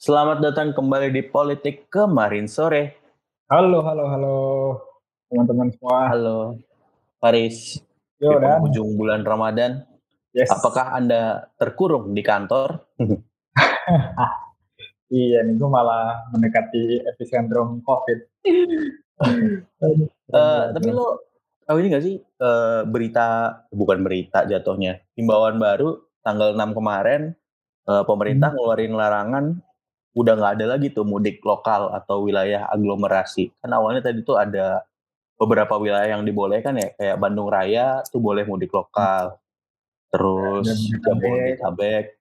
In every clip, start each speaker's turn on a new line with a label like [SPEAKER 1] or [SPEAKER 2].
[SPEAKER 1] Selamat datang kembali di Politik Kemarin Sore.
[SPEAKER 2] Halo, halo, halo, teman-teman semua.
[SPEAKER 1] Halo, Paris.
[SPEAKER 2] Yo,
[SPEAKER 1] di penghujung bulan Ramadan,
[SPEAKER 2] Yes.
[SPEAKER 1] apakah Anda terkurung di kantor?
[SPEAKER 2] Iya, nih gue malah mendekati epicentrum COVID.
[SPEAKER 1] Eh, tapi lo tahu ini gak sih eh, berita, bukan berita jatuhnya, himbauan baru tanggal 6 kemarin, eh, pemerintah ngeluarin larangan udah nggak ada lagi tuh mudik lokal atau wilayah aglomerasi. Kan awalnya tadi tuh ada beberapa wilayah yang dibolehkan ya, kayak Bandung Raya tuh boleh mudik lokal. Terus
[SPEAKER 2] Jabodetabek.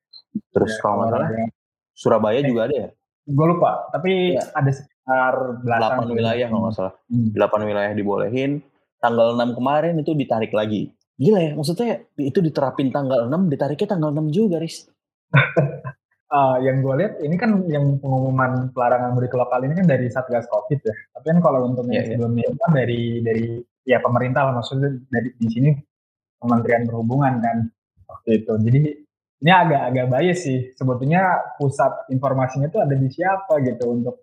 [SPEAKER 1] Terus
[SPEAKER 2] Ya,
[SPEAKER 1] kalau
[SPEAKER 2] ya.
[SPEAKER 1] Surabaya juga ada ya,
[SPEAKER 2] Gue lupa, tapi
[SPEAKER 1] Iya.
[SPEAKER 2] ada sekitar belasan.
[SPEAKER 1] 8 wilayah kalau nggak salah.
[SPEAKER 2] Hmm.
[SPEAKER 1] 8 wilayah dibolehin, tanggal 6 kemarin itu ditarik lagi. Gila ya, maksudnya itu diterapin tanggal 6, ditariknya tanggal 6 juga, Riz.
[SPEAKER 2] Eh, yang gue lihat ini kan yang pengumuman pelarangan mudik lokal ini kan dari Satgas Covid ya. Tapi kan kalau untuk
[SPEAKER 1] Iya,
[SPEAKER 2] yang
[SPEAKER 1] iya.
[SPEAKER 2] sebelumnya itu kan dari dari ya pemerintah lah maksudnya dari di sini Kementerian Perhubungan kan waktu itu. Jadi ini agak-agak bias sih. Sebetulnya pusat informasinya itu ada di siapa gitu untuk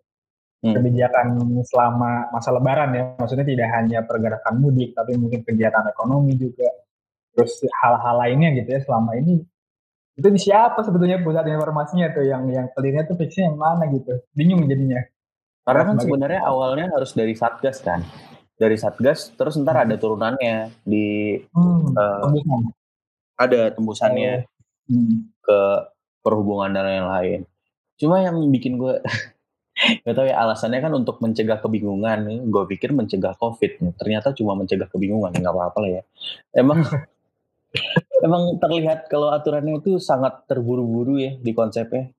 [SPEAKER 1] Hmm.
[SPEAKER 2] kebijakan selama masa Lebaran ya. Maksudnya tidak hanya pergerakan mudik, tapi mungkin kegiatan ekonomi juga. Terus hal-hal lainnya gitu ya selama ini itu di siapa sebetulnya pusat informasinya tuh yang yang clearnya tuh fixnya yang mana gitu bingung jadinya
[SPEAKER 1] Karena kan
[SPEAKER 2] Sebagai-
[SPEAKER 1] sebenarnya awalnya harus dari Satgas kan. Dari Satgas, terus ntar ada turunannya di
[SPEAKER 2] hmm, tembusan.
[SPEAKER 1] ada tembusannya
[SPEAKER 2] Hmm.
[SPEAKER 1] ke perhubungan dan lain-lain. Cuma yang bikin gue gak tahu ya alasannya kan untuk mencegah kebingungan. Gue pikir mencegah COVID. Ternyata cuma mencegah kebingungan. Nggak apa-apa lah ya. Emang emang terlihat kalau aturannya itu sangat terburu-buru ya di konsepnya.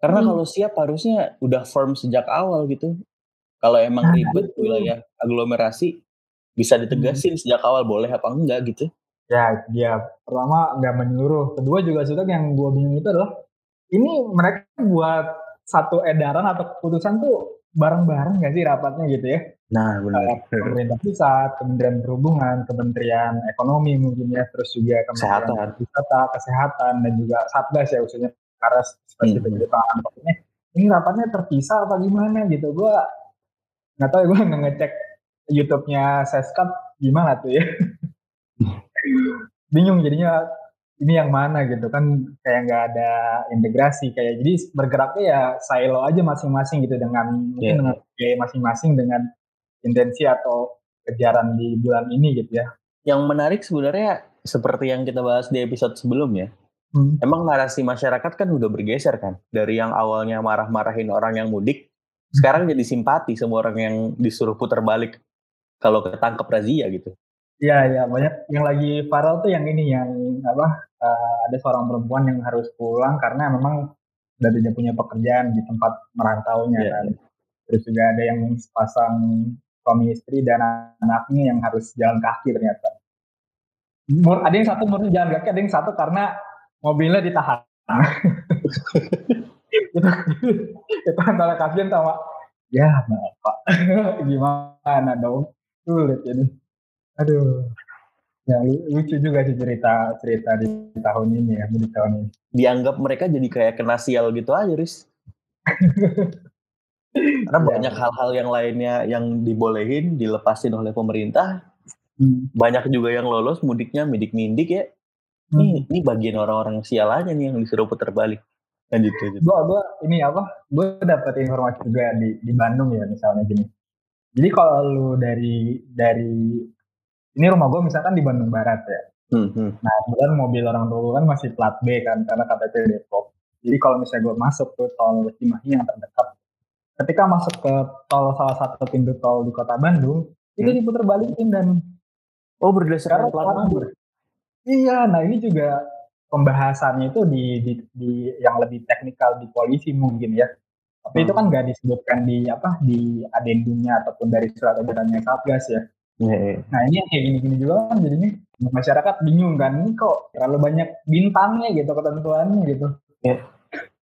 [SPEAKER 1] Karena
[SPEAKER 2] Hmm.
[SPEAKER 1] kalau siap harusnya udah firm sejak awal gitu. Kalau emang
[SPEAKER 2] Nah,
[SPEAKER 1] ribet
[SPEAKER 2] itu.
[SPEAKER 1] wilayah aglomerasi bisa ditegasin sejak awal boleh apa enggak gitu.
[SPEAKER 2] ya dia pertama nggak menyeluruh kedua juga sudah yang gue bingung itu adalah ini mereka buat satu edaran atau keputusan tuh bareng-bareng nggak sih rapatnya gitu ya
[SPEAKER 1] Nah benar.
[SPEAKER 2] pemerintah pusat Kementerian Perhubungan Kementerian Ekonomi mungkin ya terus juga Kementerian
[SPEAKER 1] Kesehatan.
[SPEAKER 2] Wisata Kesehatan dan juga Satgas ya khususnya karena spesifik
[SPEAKER 1] Hmm.
[SPEAKER 2] di penanganan COVID-nya ini rapatnya terpisah apa gimana gitu gue nggak tahu ya gue ngecek YouTube-nya Seskap gimana tuh ya bingung jadinya ini yang mana gitu kan kayak nggak ada integrasi kayak jadi bergeraknya ya silo aja masing-masing gitu dengan mungkin
[SPEAKER 1] Iya.
[SPEAKER 2] dengan biaya masing-masing dengan intensi atau kejaran di bulan ini gitu ya
[SPEAKER 1] Yang menarik sebenarnya seperti yang kita bahas di episode sebelumnya.
[SPEAKER 2] Hmm.
[SPEAKER 1] Emang narasi masyarakat kan udah bergeser kan dari yang awalnya marah-marahin orang yang mudik, sekarang jadi simpati sama orang yang disuruh putar balik kalau ketangkep razia gitu.
[SPEAKER 2] Iya iya banyak yang lagi viral tuh yang ini yang apa eh, ada seorang perempuan yang harus pulang karena memang udah tidak punya pekerjaan di tempat merantaunya
[SPEAKER 1] Iya,
[SPEAKER 2] kan. Terus juga ada yang sepasang suami istri dan anaknya yang harus jalan kaki ternyata. Mur- Ada yang satu murni jalan kaki, ada yang satu karena mobilnya ditahan. itu, itu antara kasihan sama ya bapak gimana dong sulit jadi aduh ya lu- lucu juga sih cerita cerita di tahun ini ya di tahun ini
[SPEAKER 1] Dianggap mereka jadi kayak kena sial gitu aja, Riz. Karena
[SPEAKER 2] Iya.
[SPEAKER 1] banyak hal-hal yang lainnya yang dibolehin, dilepasin oleh pemerintah.
[SPEAKER 2] Hmm.
[SPEAKER 1] Banyak juga yang lolos mudiknya, midik-mindik ya.
[SPEAKER 2] Hmm.
[SPEAKER 1] Ini, ini bagian orang-orang sial aja nih yang disuruh putar balik. Lanjut, lanjut.
[SPEAKER 2] gua gua ini apa gua dapat informasi juga di di Bandung ya misalnya gini jadi kalau lu dari dari ini rumah gua misalkan di Bandung Barat ya
[SPEAKER 1] Hmm, hmm.
[SPEAKER 2] nah kemudian mobil orang tua kan masih plat B kan karena KTP Depok jadi kalau misalnya gua masuk ke tol Cimahi yang terdekat ketika masuk ke tol salah satu pintu tol di kota Bandung itu
[SPEAKER 1] Hmm.
[SPEAKER 2] diputar balikin dan
[SPEAKER 1] Oh berdasarkan plat nomor.
[SPEAKER 2] Iya, nah ini juga pembahasannya itu di, di, di yang lebih teknikal di polisi mungkin ya. Tapi itu
[SPEAKER 1] Hmm.
[SPEAKER 2] kan nggak disebutkan di apa di adendumnya ataupun dari surat edarannya Satgas ya.
[SPEAKER 1] Iya, iya.
[SPEAKER 2] Nah ini kayak gini-gini juga kan jadinya masyarakat bingung kan ini kok terlalu banyak bintangnya gitu ketentuannya gitu.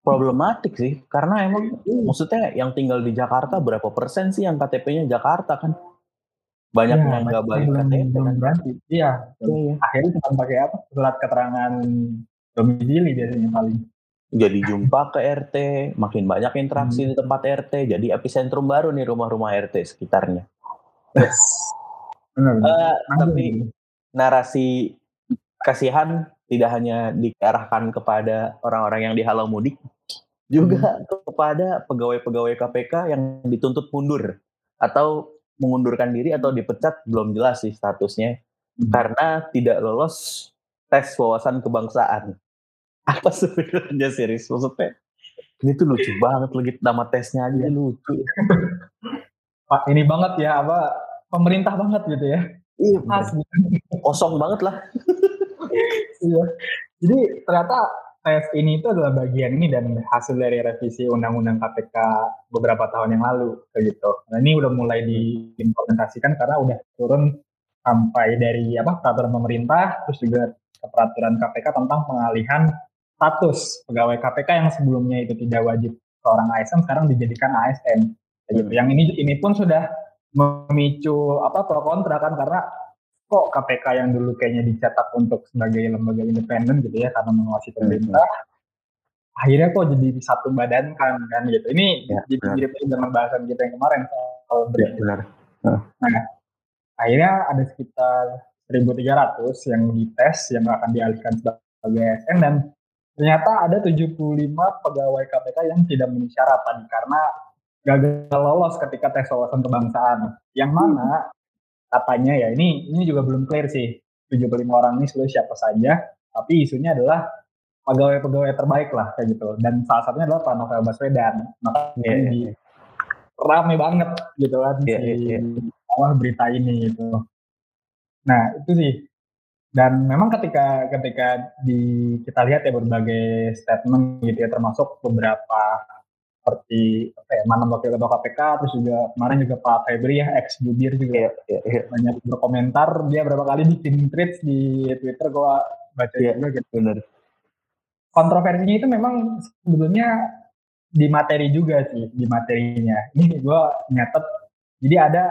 [SPEAKER 1] Problematik sih karena emang maksudnya yang tinggal di Jakarta berapa persen sih yang KTP-nya Jakarta kan banyak
[SPEAKER 2] Iya,
[SPEAKER 1] yang nggak balik KTP
[SPEAKER 2] belum
[SPEAKER 1] kan
[SPEAKER 2] berarti. Iya,
[SPEAKER 1] Iya, iya.
[SPEAKER 2] akhirnya cuma pakai apa surat keterangan domisili biasanya paling.
[SPEAKER 1] jadi jumpa ke RT, makin banyak interaksi hmm. di tempat RT, jadi epicentrum baru nih rumah-rumah RT sekitarnya. Yes. uh, tapi narasi kasihan tidak hanya diarahkan kepada orang-orang yang dihalau mudik, juga hmm. kepada pegawai-pegawai KPK yang dituntut mundur atau mengundurkan diri atau dipecat belum jelas sih statusnya hmm. karena tidak lolos tes wawasan kebangsaan. Apa sebenarnya serius maksudnya? Ini tuh lucu banget lagi nama tesnya aja lucu.
[SPEAKER 2] Pak ini banget ya apa pemerintah banget gitu ya.
[SPEAKER 1] Iya, kosong banget lah.
[SPEAKER 2] iya. Jadi ternyata tes ini itu adalah bagian ini dan hasil dari revisi Undang-Undang KPK beberapa tahun yang lalu kayak gitu. Nah ini udah mulai diimplementasikan karena udah turun sampai dari apa peraturan pemerintah terus juga peraturan KPK tentang pengalihan status pegawai KPK yang sebelumnya itu tidak wajib seorang ASN sekarang dijadikan ASN. Gitu. Yang ini ini pun sudah memicu apa pro kontra kan karena kok KPK yang dulu kayaknya dicetak untuk sebagai lembaga independen gitu ya karena mengawasi pemerintah hmm. akhirnya kok jadi satu badan kan kan gitu. Ini ya, jadi mirip dengan bahasan kita yang kemarin soal ya, benar. nah akhirnya ada sekitar 1.300 yang dites yang akan dialihkan sebagai ASN dan ternyata ada 75 pegawai KPK yang tidak memenuhi syarat tadi karena gagal lolos ketika tes wawasan kebangsaan. Yang mana katanya ya ini ini juga belum clear sih. 75 orang ini seluruh siapa saja tapi isunya adalah pegawai-pegawai terbaik lah kayak gitu. Dan salah satunya adalah Pak Novel Baswedan. Makanya yeah, yeah, yeah. rame banget gitu kan yeah, di yeah, yeah. awal berita ini gitu. Nah itu sih. Dan memang ketika ketika di kita lihat ya berbagai statement gitu ya termasuk beberapa seperti apa ya, mantan wakil ketua KPK terus juga kemarin juga Pak Febri ya ex jubir juga. Ya, ya, ya. banyak berkomentar dia berapa kali bikin tweets di Twitter gua baca ya, juga gitu. benar kontroversinya itu memang sebetulnya di materi juga sih di materinya. Ini gua nyatet jadi ada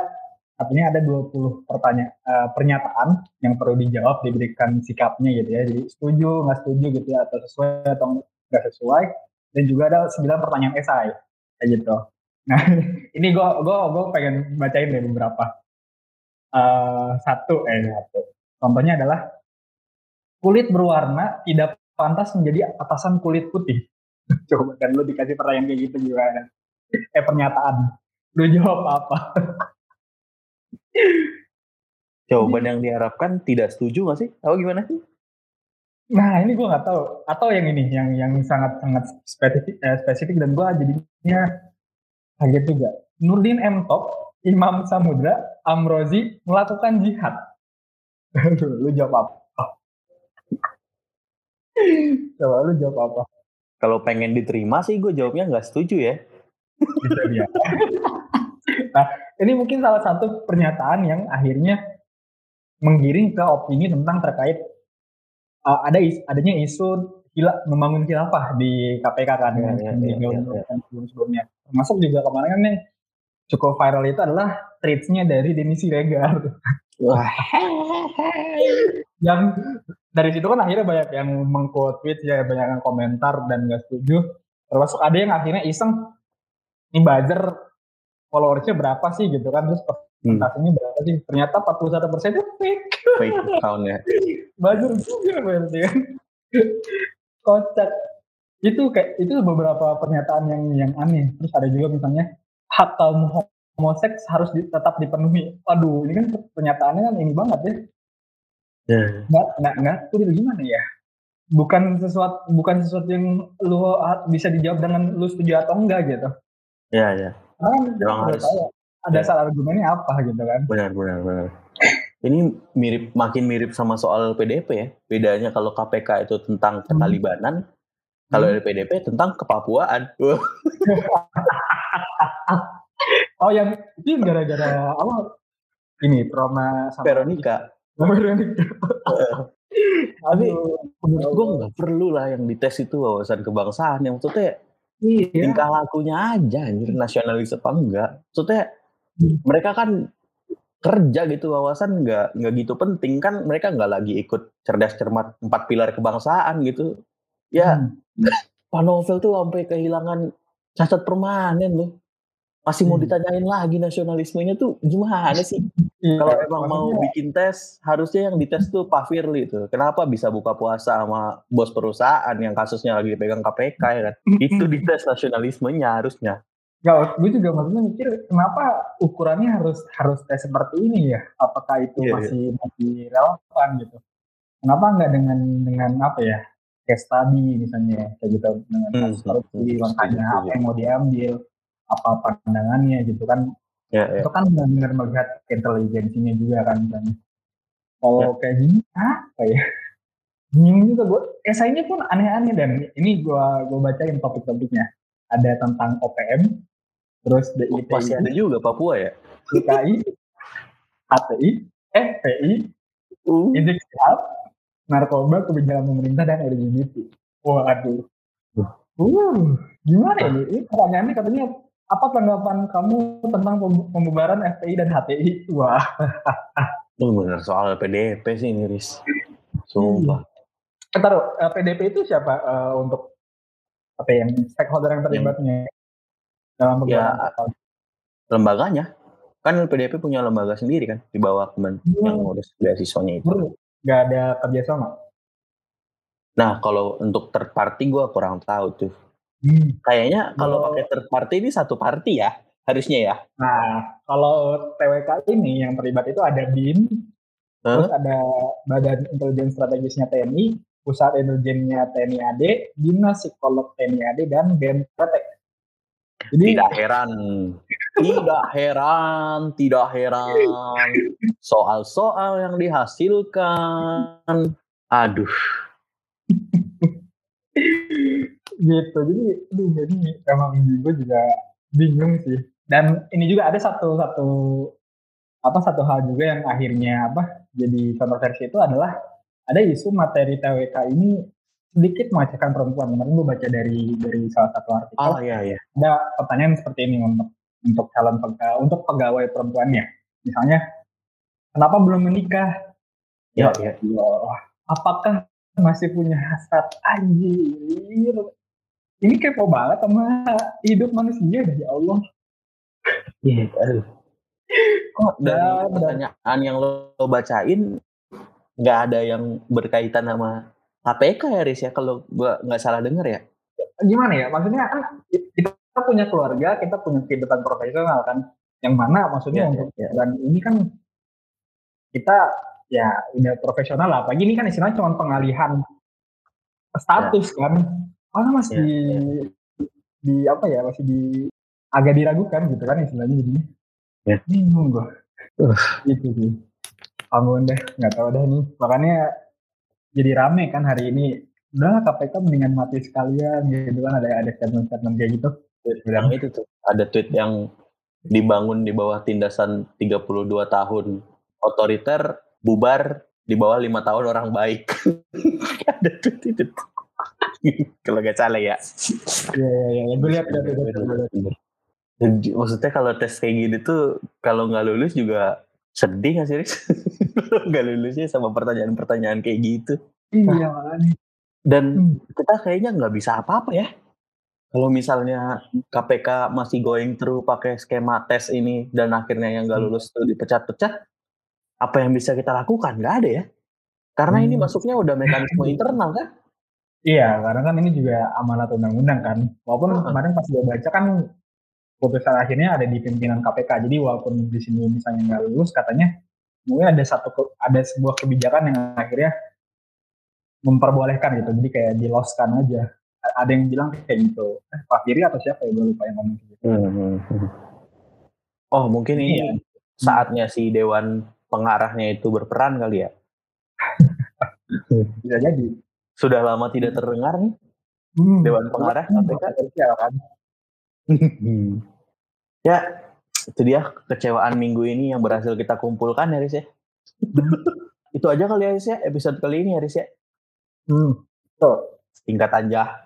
[SPEAKER 2] artinya ada 20 pertanyaan uh, pernyataan yang perlu dijawab diberikan sikapnya gitu ya. Jadi setuju nggak setuju gitu ya atau sesuai atau nggak sesuai dan juga ada sembilan pertanyaan esai kayak gitu. Nah ini gue gue gue pengen bacain deh beberapa. Uh, satu eh satu. Contohnya adalah kulit berwarna tidak pantas menjadi atasan kulit putih. Coba dan lu dikasih pertanyaan kayak gitu juga. Eh pernyataan. Lu jawab apa?
[SPEAKER 1] Jawaban yang diharapkan tidak setuju gak sih? Atau gimana sih?
[SPEAKER 2] Nah ini gue nggak tahu atau yang ini yang yang sangat sangat spesifik eh, spesifik dan gue jadinya kaget juga. Nurdin M Top, Imam Samudra, Amrozi melakukan jihad. lu jawab apa? Coba lu jawab apa?
[SPEAKER 1] Kalau pengen diterima sih gue jawabnya nggak setuju ya.
[SPEAKER 2] nah ini mungkin salah satu pernyataan yang akhirnya menggiring ke opini tentang terkait uh, ada is, adanya isu gila membangun khilafah di KPK kan ya, ya, ya, ya, ya. sebelum-sebelumnya. Termasuk juga kemarin kan yang cukup viral itu adalah tweetsnya dari Denny Siregar. Wah. yang dari situ kan akhirnya banyak yang mengquote tweet ya banyak yang komentar dan nggak setuju. Termasuk ada yang akhirnya iseng ini buzzer followersnya berapa sih gitu kan terus persentasenya hmm. berapa sih ternyata 41 persen itu fake
[SPEAKER 1] fake accountnya
[SPEAKER 2] buzzer juga berarti kan? Kocak. Itu kayak itu beberapa pernyataan yang yang aneh. Terus ada juga misalnya hak kaum homoseks harus di, tetap dipenuhi. Aduh ini kan pernyataannya kan ini banget ya. Yeah. nggak nggak nggak itu gimana ya? Bukan sesuatu bukan sesuatu yang lu bisa dijawab dengan lu setuju atau enggak gitu.
[SPEAKER 1] Ya yeah, ya yeah.
[SPEAKER 2] Nah, harus. ada ya. salah argumennya apa gitu kan?
[SPEAKER 1] Benar benar benar ini mirip makin mirip sama soal PDP ya. Bedanya kalau KPK itu tentang hmm. ketalibanan hmm. kalau dari PDP tentang kepapuaan.
[SPEAKER 2] Oh yang itu gara-gara apa? Ini Proma
[SPEAKER 1] sama Veronica. Veronica. Tapi menurut gue nggak perlu lah yang dites itu wawasan kebangsaan. Yang maksudnya iya. tingkah lakunya aja anjir nasionalis apa enggak? Maksudnya mereka kan kerja gitu wawasan nggak nggak gitu penting kan mereka nggak lagi ikut cerdas cermat empat pilar kebangsaan gitu ya hmm. Pak Novel tuh sampai kehilangan cacat permanen loh. Masih mau
[SPEAKER 2] Hmm.
[SPEAKER 1] ditanyain lagi nasionalismenya tuh gimana sih?
[SPEAKER 2] Iya,
[SPEAKER 1] Kalau emang mau bikin tes, harusnya yang dites tuh Pak Firly tuh. Kenapa bisa buka puasa sama bos perusahaan yang kasusnya lagi dipegang KPK ya kan? Itu dites nasionalismenya harusnya.
[SPEAKER 2] Nggak, gue juga maksudnya mikir kenapa ukurannya harus harus tes seperti ini ya? Apakah itu
[SPEAKER 1] Iya, iya.
[SPEAKER 2] masih masih relevan gitu? Kenapa nggak dengan dengan apa ya? Case study misalnya kayak gitu dengan
[SPEAKER 1] Hmm,
[SPEAKER 2] kasus korupsi,
[SPEAKER 1] hmm,
[SPEAKER 2] langkahnya
[SPEAKER 1] setuju,
[SPEAKER 2] apa yang mau diambil, apa pandangannya gitu kan?
[SPEAKER 1] Ya, ya.
[SPEAKER 2] Itu kan benar-benar melihat intelijensinya juga kan misalnya. Kalau
[SPEAKER 1] Ya.
[SPEAKER 2] kayak gini apa ya? Bingung juga gue. Esainya pun aneh-aneh dan ini gue gue bacain topik-topiknya. Ada tentang OPM, terus
[SPEAKER 1] Oh, Masih
[SPEAKER 2] DITI,
[SPEAKER 1] ada juga Papua ya?
[SPEAKER 2] DKI, HTI, FPI,
[SPEAKER 1] Uh.
[SPEAKER 2] Rizik Sihab, narkoba, kebijakan pemerintah dan LGBT. Waduh. Uh, gimana ini? Ini pertanyaannya katanya apa tanggapan kamu tentang pem- pembubaran FPI dan HTI? Wah,
[SPEAKER 1] Lu bener soal PDP sih ini, Riz. Sumpah.
[SPEAKER 2] Eh, taruh eh, PDP itu siapa eh, untuk apa yang stakeholder yang terlibatnya dalam
[SPEAKER 1] Ya, lembaganya. Kan PDP punya lembaga sendiri kan, di bawah kemen yang ngurus beasiswanya itu.
[SPEAKER 2] Bro, nggak ada kerjasama.
[SPEAKER 1] Nah, kalau untuk third party gue kurang tahu tuh.
[SPEAKER 2] Hmm.
[SPEAKER 1] Kayaknya kalau
[SPEAKER 2] Oh.
[SPEAKER 1] pakai third party ini satu party ya, harusnya ya.
[SPEAKER 2] Nah, kalau TWK ini yang terlibat itu ada BIN, terus ada Badan Intelijen Strategisnya TNI, Pusat Intelijennya TNI AD, Dinas Psikolog TNI AD, dan Genpretek. Jadi
[SPEAKER 1] Tidak heran, tidak heran, tidak heran. Soal-soal yang dihasilkan, aduh,
[SPEAKER 2] gitu. Jadi, aduh ini emang gue juga bingung sih. Dan ini juga ada satu satu apa satu hal juga yang akhirnya apa jadi kontroversi itu adalah ada isu materi TWK ini sedikit mengecewakan perempuan. Kemarin gue baca dari dari salah satu artikel.
[SPEAKER 1] oh iya iya,
[SPEAKER 2] ada pertanyaan seperti ini untuk untuk calon pega- untuk pegawai perempuannya. Misalnya, kenapa belum menikah?
[SPEAKER 1] iya
[SPEAKER 2] Ya
[SPEAKER 1] iya.
[SPEAKER 2] Allah, apakah masih punya hasrat anjir? Ini kepo banget sama hidup manusia ya Allah.
[SPEAKER 1] Iya, aduh. Kok dari pertanyaan yang lo, lo bacain nggak ada yang berkaitan sama KPK ya, Riz ya? Kalau gua nggak salah dengar ya?
[SPEAKER 2] Gimana ya? Maksudnya kan kita punya keluarga, kita punya kehidupan profesional kan. Yang mana maksudnya
[SPEAKER 1] Iya,
[SPEAKER 2] untuk
[SPEAKER 1] iya.
[SPEAKER 2] dan ini kan kita ya udah profesional lah. Pagi ini kan istilahnya cuma pengalihan status kan. Orang masih
[SPEAKER 1] Iya,
[SPEAKER 2] di, di apa ya masih di agak diragukan gitu kan istilahnya jadinya.
[SPEAKER 1] Iya.
[SPEAKER 2] Bingung gua.
[SPEAKER 1] Uh.
[SPEAKER 2] Gitu sih. Ampun deh, nggak tahu deh nih. Makanya jadi rame kan hari ini. Udah KPK mendingan mati sekalian gitu kan ada ada statement-statement kayak gitu.
[SPEAKER 1] Yang itu tuh, ada tweet yang dibangun di bawah tindasan 32 tahun otoriter, bubar di bawah lima tahun orang baik. ada tweet itu. Kalau nggak salah ya.
[SPEAKER 2] Iya iya iya, gue lihat
[SPEAKER 1] maksudnya kalau tes kayak gini tuh kalau nggak lulus juga sedih nggak sih Riz? nggak lulusnya sama pertanyaan-pertanyaan kayak gitu
[SPEAKER 2] Iya makanya.
[SPEAKER 1] dan
[SPEAKER 2] Hmm.
[SPEAKER 1] kita kayaknya nggak bisa apa-apa ya kalau misalnya KPK masih going through pakai skema tes ini dan akhirnya yang nggak
[SPEAKER 2] Hmm.
[SPEAKER 1] lulus tuh dipecat-pecat apa yang bisa kita lakukan nggak ada ya karena ini
[SPEAKER 2] Hmm.
[SPEAKER 1] masuknya udah mekanisme internal kan
[SPEAKER 2] Iya, karena kan ini juga amanat undang-undang kan. Walaupun kemarin pas gue baca kan putusan akhirnya ada di pimpinan KPK. Jadi walaupun di sini misalnya nggak lulus, katanya mungkin ada satu ke- ada sebuah kebijakan yang akhirnya memperbolehkan gitu. Jadi kayak di loskan aja. Ada yang bilang kayak gitu. Eh, Pak Firi atau siapa ya gue lupa yang ngomong gitu.
[SPEAKER 1] oh mungkin ini
[SPEAKER 2] Iya.
[SPEAKER 1] saatnya si dewan pengarahnya itu berperan kali ya
[SPEAKER 2] Bisa jadi.
[SPEAKER 1] sudah lama tidak terdengar nih
[SPEAKER 2] Hmm.
[SPEAKER 1] Dewan Pengarah
[SPEAKER 2] Hmm,
[SPEAKER 1] KPK.
[SPEAKER 2] kan.
[SPEAKER 1] Ya itu dia kecewaan minggu ini yang berhasil kita kumpulkan ya Riz ya itu aja kali ya Riz ya episode kali ini ya Riz ya
[SPEAKER 2] Hmm. Tuh.
[SPEAKER 1] singkat aja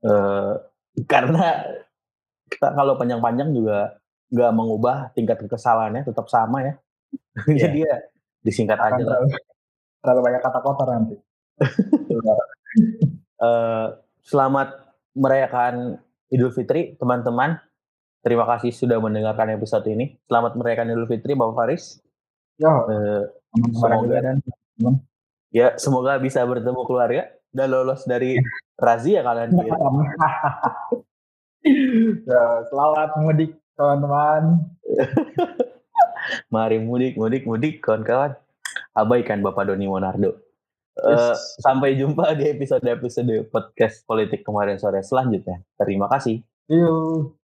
[SPEAKER 1] Eh, karena kita kalau panjang-panjang juga nggak mengubah tingkat kekesalannya tetap sama ya
[SPEAKER 2] Iya.
[SPEAKER 1] jadi ya disingkat aja
[SPEAKER 2] Akan
[SPEAKER 1] lah
[SPEAKER 2] terlalu, terlalu banyak kata kotor nanti.
[SPEAKER 1] Eh, selamat merayakan Idul Fitri, teman-teman. Terima kasih sudah mendengarkan episode ini. Selamat merayakan Idul Fitri, Bapak Faris.
[SPEAKER 2] Yo,
[SPEAKER 1] Eh,
[SPEAKER 2] semoga dan
[SPEAKER 1] ya semoga bisa bertemu keluarga dan lolos dari razia kalian.
[SPEAKER 2] Ya, selamat mudik teman-teman.
[SPEAKER 1] Mari mudik, mudik, mudik, kawan-kawan. Abaikan Bapak Doni Monardo. Eh,
[SPEAKER 2] Yes.
[SPEAKER 1] sampai jumpa di episode-episode podcast politik kemarin sore selanjutnya. Terima kasih.
[SPEAKER 2] Yuk.